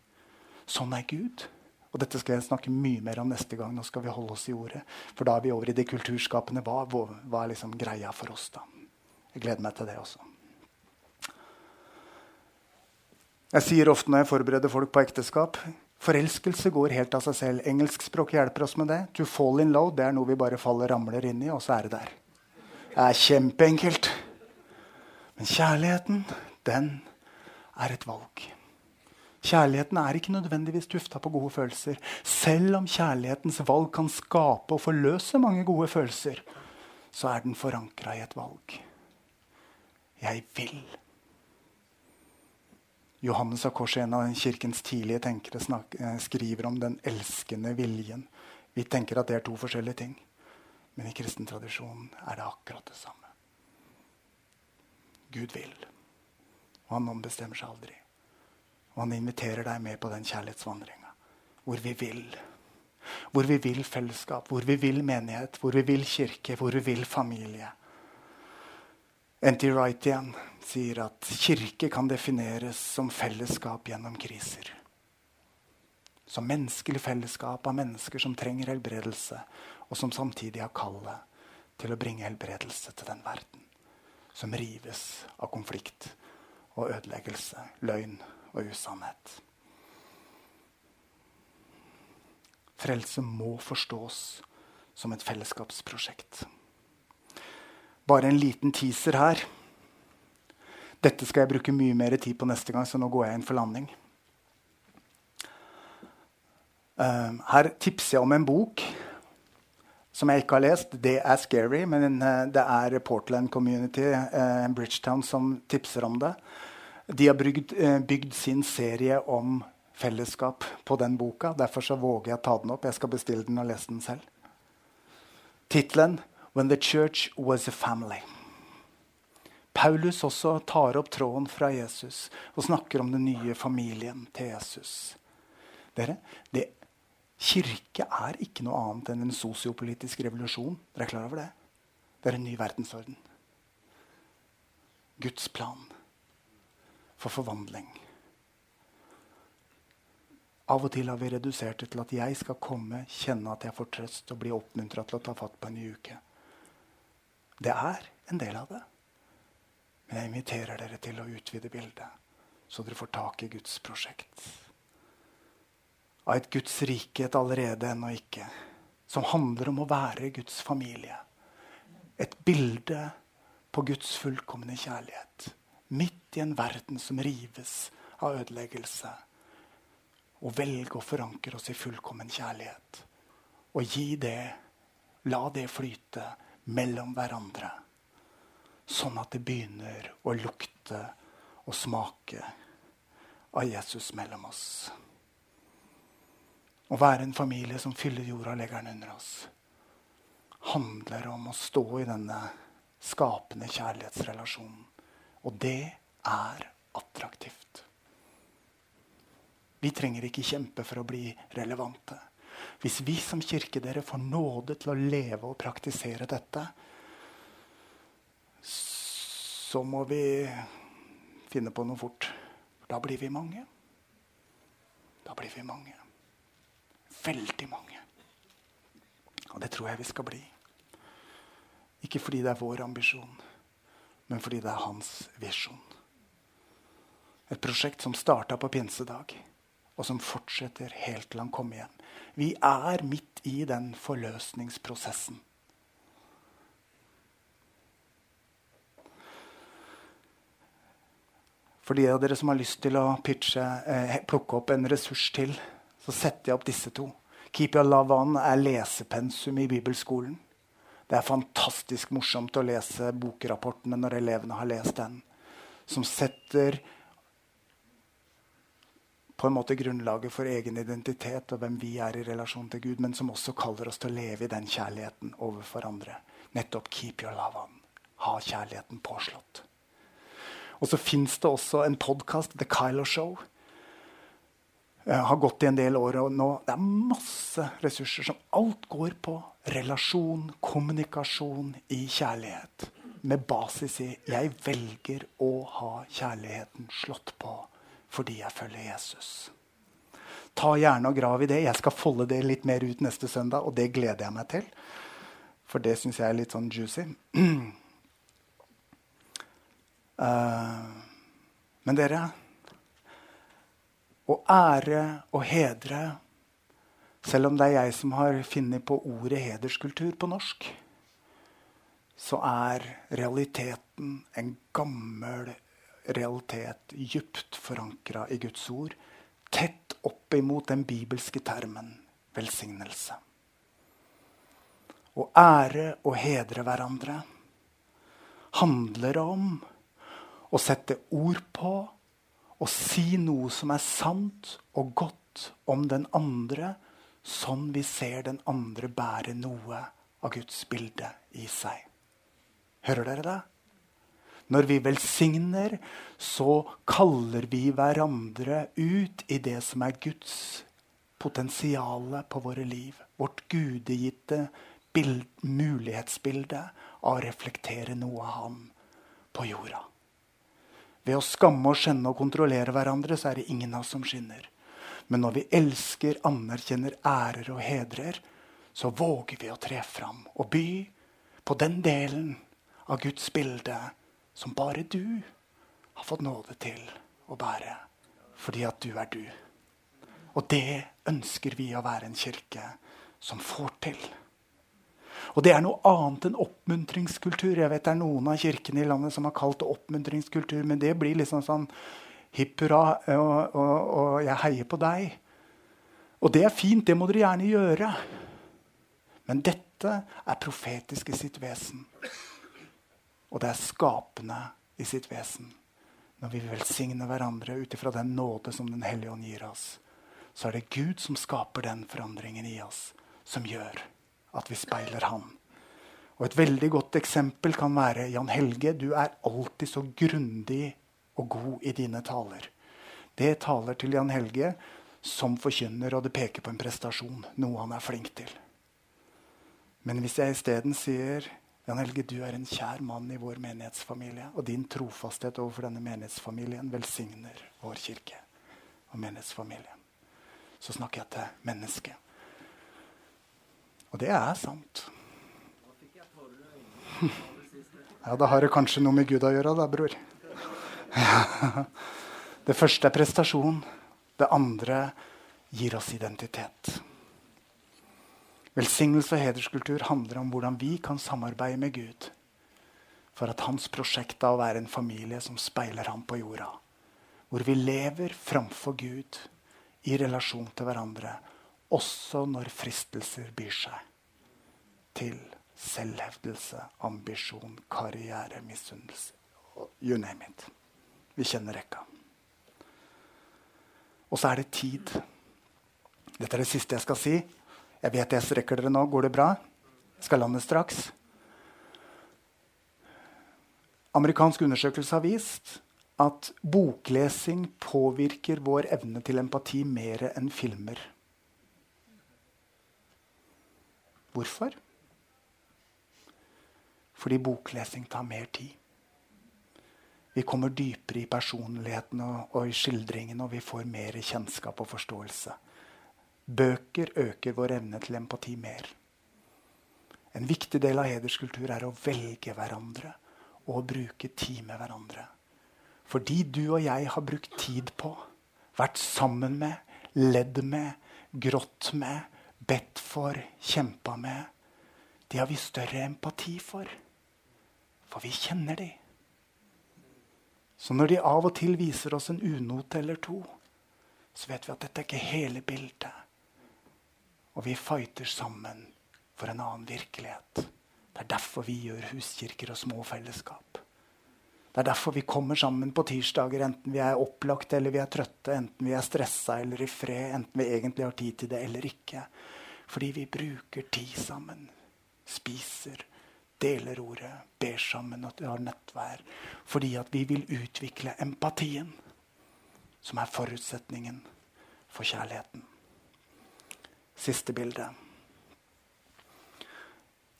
Sånn er Gud. Og dette skal jeg snakke mye mer om neste gang. Nå skal vi holde oss i ordet. For da er vi over i det kulturskapende. Hva, hva er liksom greia for oss, da? Jeg gleder meg til det også. Jeg sier ofte når jeg forbereder folk på ekteskap Forelskelse går helt av seg selv. Engelskspråk hjelper oss med det. To fall in love det er noe vi bare faller ramler inn i, og så er det der. Det er kjempeenkelt. Men kjærligheten, den er et valg. Kjærligheten er ikke nødvendigvis tufta på gode følelser. Selv om kjærlighetens valg kan skape og forløse mange gode følelser, så er den forankra i et valg. Jeg vil. Johannes av Korset, en av kirkens tidlige tenkere, eh, skriver om den elskende viljen. Vi tenker at det er to forskjellige ting. Men i kristen tradisjon er det akkurat det samme. Gud vil, og han ombestemmer seg aldri. Og han inviterer deg med på den kjærlighetsvandringa hvor vi vil. Hvor vi vil fellesskap, hvor vi vil menighet, hvor vi vil kirke, hvor vi vil familie. N.T. Wright igjen sier at kirke kan defineres som fellesskap gjennom kriser. Som menneskelig fellesskap av mennesker som trenger helbredelse, og som samtidig har kallet til å bringe helbredelse til den verden som rives av konflikt og ødeleggelse, løgn og usannhet. Frelse må forstås som et fellesskapsprosjekt. Bare en liten teaser her. Dette skal jeg bruke mye mer tid på neste gang, så nå går jeg inn for landing. Uh, her tipser jeg om en bok som jeg ikke har lest. Det er scary, men uh, det er Portland Community, uh, Bridgetown, som tipser om det. De har bygd, bygd sin serie om fellesskap på den boka. Derfor så våger jeg ta den opp. Jeg skal bestille den og lese den selv. Tittelen when the church was a family. Paulus også tar opp tråden fra Jesus og snakker om den nye familien til Jesus. Dere, det, Kirke er ikke noe annet enn en sosiopolitisk revolusjon. Dere er klar over det? Det er en ny verdensorden. Guds plan for forvandling. Av og til har vi redusert det til at jeg skal komme, kjenne at jeg får trøst og bli oppmuntra til å ta fatt på en ny uke. Det er en del av det. Men jeg inviterer dere til å utvide bildet, så dere får tak i Guds prosjekt. Av et Guds rike et allerede ennå ikke, som handler om å være Guds familie. Et bilde på Guds fullkomne kjærlighet. Midt i en verden som rives av ødeleggelse. Og velge å forankre oss i fullkommen kjærlighet. Og gi det, la det flyte mellom hverandre. Sånn at det begynner å lukte og smake av Jesus mellom oss. Å være en familie som fyller jorda og legger den under oss, handler om å stå i denne skapende kjærlighetsrelasjonen. Og det er attraktivt. Vi trenger ikke kjempe for å bli relevante. Hvis vi som kirke dere får nåde til å leve og praktisere dette, så må vi finne på noe fort. Da blir vi mange. Da blir vi mange. Veldig mange. Og det tror jeg vi skal bli. Ikke fordi det er vår ambisjon, men fordi det er hans visjon. Et prosjekt som starta på pinsedag, og som fortsetter helt til han kommer hjem. Vi er midt i den forløsningsprosessen. For de av dere som har lyst til å pitche, eh, plukke opp en ressurs til, så setter jeg opp disse to. Keep Your Love On er lesepensum i bibelskolen. Det er fantastisk morsomt å lese bokrapportene når elevene har lest den. Som setter på en måte grunnlaget for egen identitet og hvem vi er i relasjon til Gud, men som også kaller oss til å leve i den kjærligheten overfor andre. Nettopp 'keep your love on'. Ha kjærligheten påslått. Og så fins det også en podkast, The Kylo Show. Jeg har gått i en del år, og nå det er masse ressurser som alt går på relasjon, kommunikasjon i kjærlighet. Med basis i 'jeg velger å ha kjærligheten slått på fordi jeg følger Jesus'. Ta gjerne og grav i det. Jeg skal folde det litt mer ut neste søndag, og det gleder jeg meg til. For det syns jeg er litt sånn juicy. Uh, men dere Å ære og hedre Selv om det er jeg som har funnet på ordet hederskultur på norsk, så er realiteten en gammel realitet dypt forankra i Guds ord. Tett opp imot den bibelske termen velsignelse. Å ære og hedre hverandre handler om å sette ord på og si noe som er sant og godt om den andre, sånn vi ser den andre bære noe av Guds bilde i seg. Hører dere det? Når vi velsigner, så kaller vi hverandre ut i det som er Guds potensial på våre liv. Vårt gudegitte mulighetsbilde av å reflektere noe av ham på jorda. Ved å skamme og skjønne og kontrollere hverandre så er det ingen av oss som skinner. Men når vi elsker, anerkjenner, ærer og hedrer, så våger vi å tre fram og by på den delen av Guds bilde som bare du har fått nåde til å bære. Fordi at du er du. Og det ønsker vi å være en kirke som får til. Og det er noe annet enn oppmuntringskultur. Jeg vet Det er noen av kirkene i landet som har kalt det oppmuntringskultur, men det blir liksom sånn hipp hurra, og, og, og, jeg heier på deg. Og det er fint, det må dere gjerne gjøre. Men dette er profetisk i sitt vesen. Og det er skapende i sitt vesen. Når vi velsigner hverandre ut ifra den nåde som Den hellige ånd gir oss, så er det Gud som skaper den forandringen i oss, som gjør at vi speiler Han. Og Et veldig godt eksempel kan være Jan Helge. Du er alltid så grundig og god i dine taler. Det taler til Jan Helge som forkynner, og det peker på en prestasjon. Noe han er flink til. Men hvis jeg isteden sier Jan Helge, du er en kjær mann i vår menighetsfamilie, og din trofasthet overfor denne menighetsfamilien velsigner vår kirke og menighetsfamilien. så snakker jeg til mennesket. Og det er sant. Ja, da har det kanskje noe med Gud å gjøre, da, bror. Det første er prestasjon. Det andre gir oss identitet. Velsignelse og hederskultur handler om hvordan vi kan samarbeide med Gud for at hans prosjekt av å være en familie som speiler ham på jorda, hvor vi lever framfor Gud i relasjon til hverandre også når fristelser byr seg til selvhevdelse, ambisjon, karriere, misunnelse. You name it. Vi kjenner rekka. Og så er det tid. Dette er det siste jeg skal si. Jeg vet jeg strekker dere nå. Går det bra? Jeg skal lande straks. Amerikansk undersøkelse har vist at boklesing påvirker vår evne til empati mer enn filmer. Hvorfor? Fordi boklesing tar mer tid. Vi kommer dypere i personligheten og, og i skildringen, og vi får mer kjennskap og forståelse. Bøker øker vår evne til empati mer. En viktig del av hederskultur er å velge hverandre og å bruke tid med hverandre. Fordi du og jeg har brukt tid på, vært sammen med, ledd med, grått med, bedt for, kjempa med, de har vi større empati for. For vi kjenner de. Så når de av og til viser oss en unote eller to, så vet vi at dette er ikke hele bildet. Og vi fighter sammen for en annen virkelighet. Det er derfor vi gjør huskirker og små fellesskap. Det er derfor vi kommer sammen på tirsdager, enten vi er opplagt eller vi er trøtte, enten vi er stressa eller i fred, enten vi egentlig har tid til det eller ikke. Fordi vi bruker tid sammen. Spiser, deler ordet, ber sammen at vi har nettvær. Fordi at vi vil utvikle empatien, som er forutsetningen for kjærligheten. Siste bilde.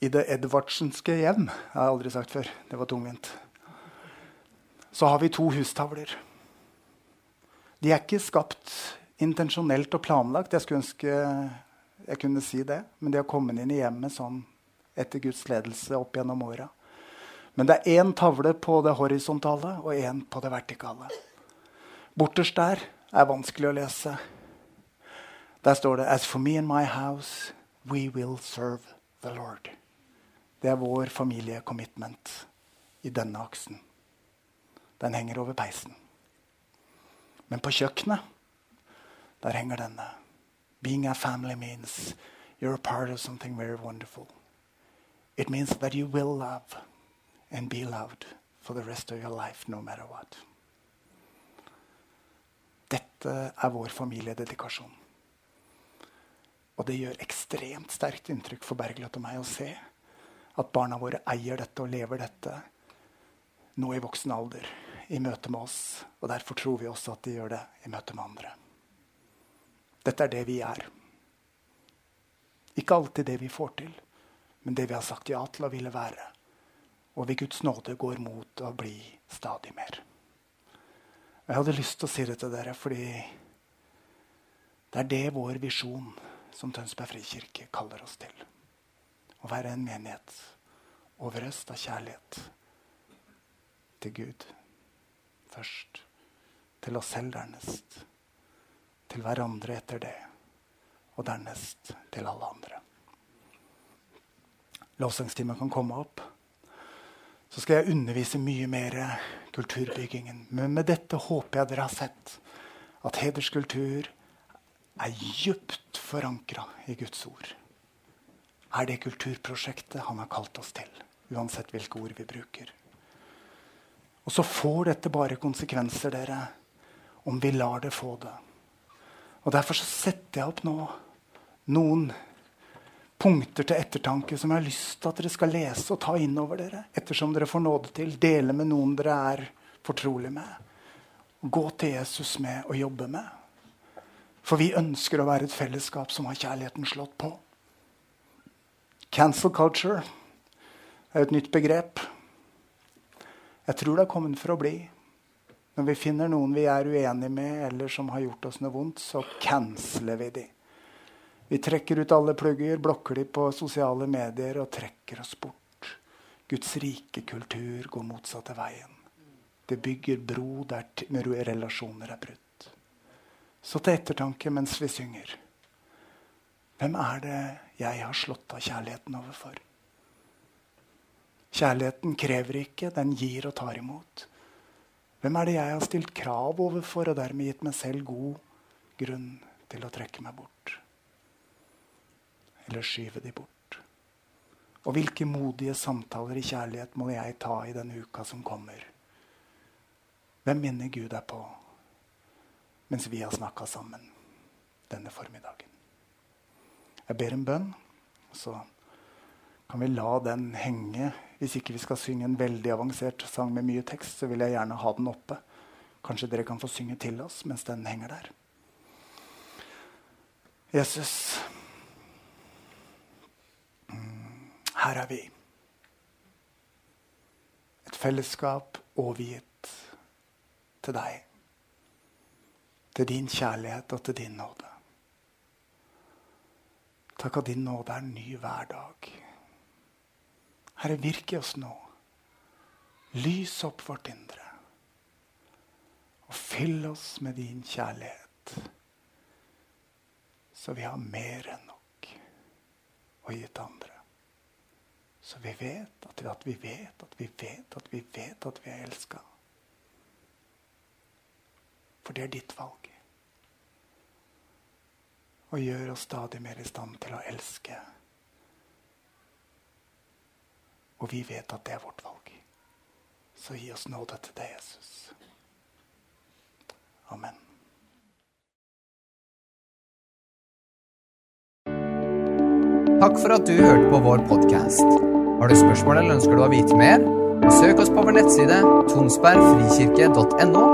I det edvardsenske hjem, jeg har aldri sagt før, det var tungvint så har vi to hustavler. De er ikke skapt intensjonelt og planlagt. Jeg skulle ønske jeg kunne si det. Men de har kommet inn i hjemmet sånn etter Guds ledelse opp gjennom åra. Men det er én tavle på det horisontale og én på det vertikale. Borterst der er vanskelig å lese. Der står det As for me and my house, we will serve the Lord. Det er vår familiecommitment i denne aksen. Den henger over peisen. Men på kjøkkenet, der henger denne. Being a family means you're a part of something very wonderful. It means that you will love and be loved for the rest of your life, no matter what. Dette er vår familiededikasjon. Og det gjør ekstremt sterkt inntrykk for Bergljot og meg å se at barna våre eier dette og lever dette nå i voksen alder i møte med oss. Og derfor tror vi også at de gjør det i møte med andre. Dette er det vi er. Ikke alltid det vi får til, men det vi har sagt ja til å ville være. Og ved Guds nåde går mot å bli stadig mer. Jeg hadde lyst til å si det til dere fordi det er det vår visjon som Tønsberg frikirke kaller oss til. Å være en menighet overøst av kjærlighet til Gud først. Til oss selv dernest. Til hverandre etter det. Og dernest til alle andre. Lovsangstimen kan komme opp. Så skal jeg undervise mye mer kulturbyggingen. Men med dette håper jeg dere har sett at hederskultur er djupt forankra i Guds ord. Er det kulturprosjektet han har kalt oss til, uansett hvilke ord vi bruker. Og så får dette bare konsekvenser, dere, om vi lar det få det. Og Derfor så setter jeg opp nå noen punkter til ettertanke som jeg har lyst til at dere skal lese og ta inn over dere. Ettersom dere får nåde til. Dele med noen dere er fortrolig med. Gå til Jesus med og jobbe med. For vi ønsker å være et fellesskap som har kjærligheten slått på. Cancel culture er et nytt begrep. Jeg tror det er kommet for å bli. Når vi finner noen vi er uenige med, eller som har gjort oss noe vondt, så canceler vi de. Vi trekker ut alle plugger, blokker de på sosiale medier og trekker oss bort. Guds rike kultur går motsatte veien. Det bygger bro der relasjoner er brutt. Så til ettertanke mens vi synger. Hvem er det jeg har slått av kjærligheten overfor? Kjærligheten krever ikke, den gir og tar imot. Hvem er det jeg har stilt krav overfor og dermed gitt meg selv god grunn til å trekke meg bort? Eller skyve de bort? Og hvilke modige samtaler i kjærlighet må jeg ta i den uka som kommer? Hvem minner Gud deg på mens vi har snakka sammen denne formiddagen? Jeg ber en bønn, så kan vi la den henge hvis ikke vi skal synge en veldig avansert sang med mye tekst, så vil jeg gjerne ha den oppe. Kanskje dere kan få synge til oss mens den henger der. Jesus, mm, her er vi. Et fellesskap overgitt til deg. Til din kjærlighet og til din nåde. Takk at din nåde er ny hver dag. Herre, virk i oss nå. Lys opp vårt indre. Og fyll oss med din kjærlighet. Så vi har mer enn nok å gi til andre. Så vi vet at at vi vet at vi vet at vi vet at vi er elska. For det er ditt valg. Og gjør oss stadig mer i stand til å elske. Og vi vet at det er vårt valg. Så gi oss nåde til det, Jesus. Amen. Takk for at du hørte på vår podkast. Har du spørsmål eller ønsker du å vite mer? Søk oss på vår nettside tonsbergfrikirke.no.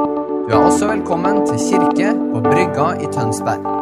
Du er også velkommen til kirke på Brygga i Tønsberg.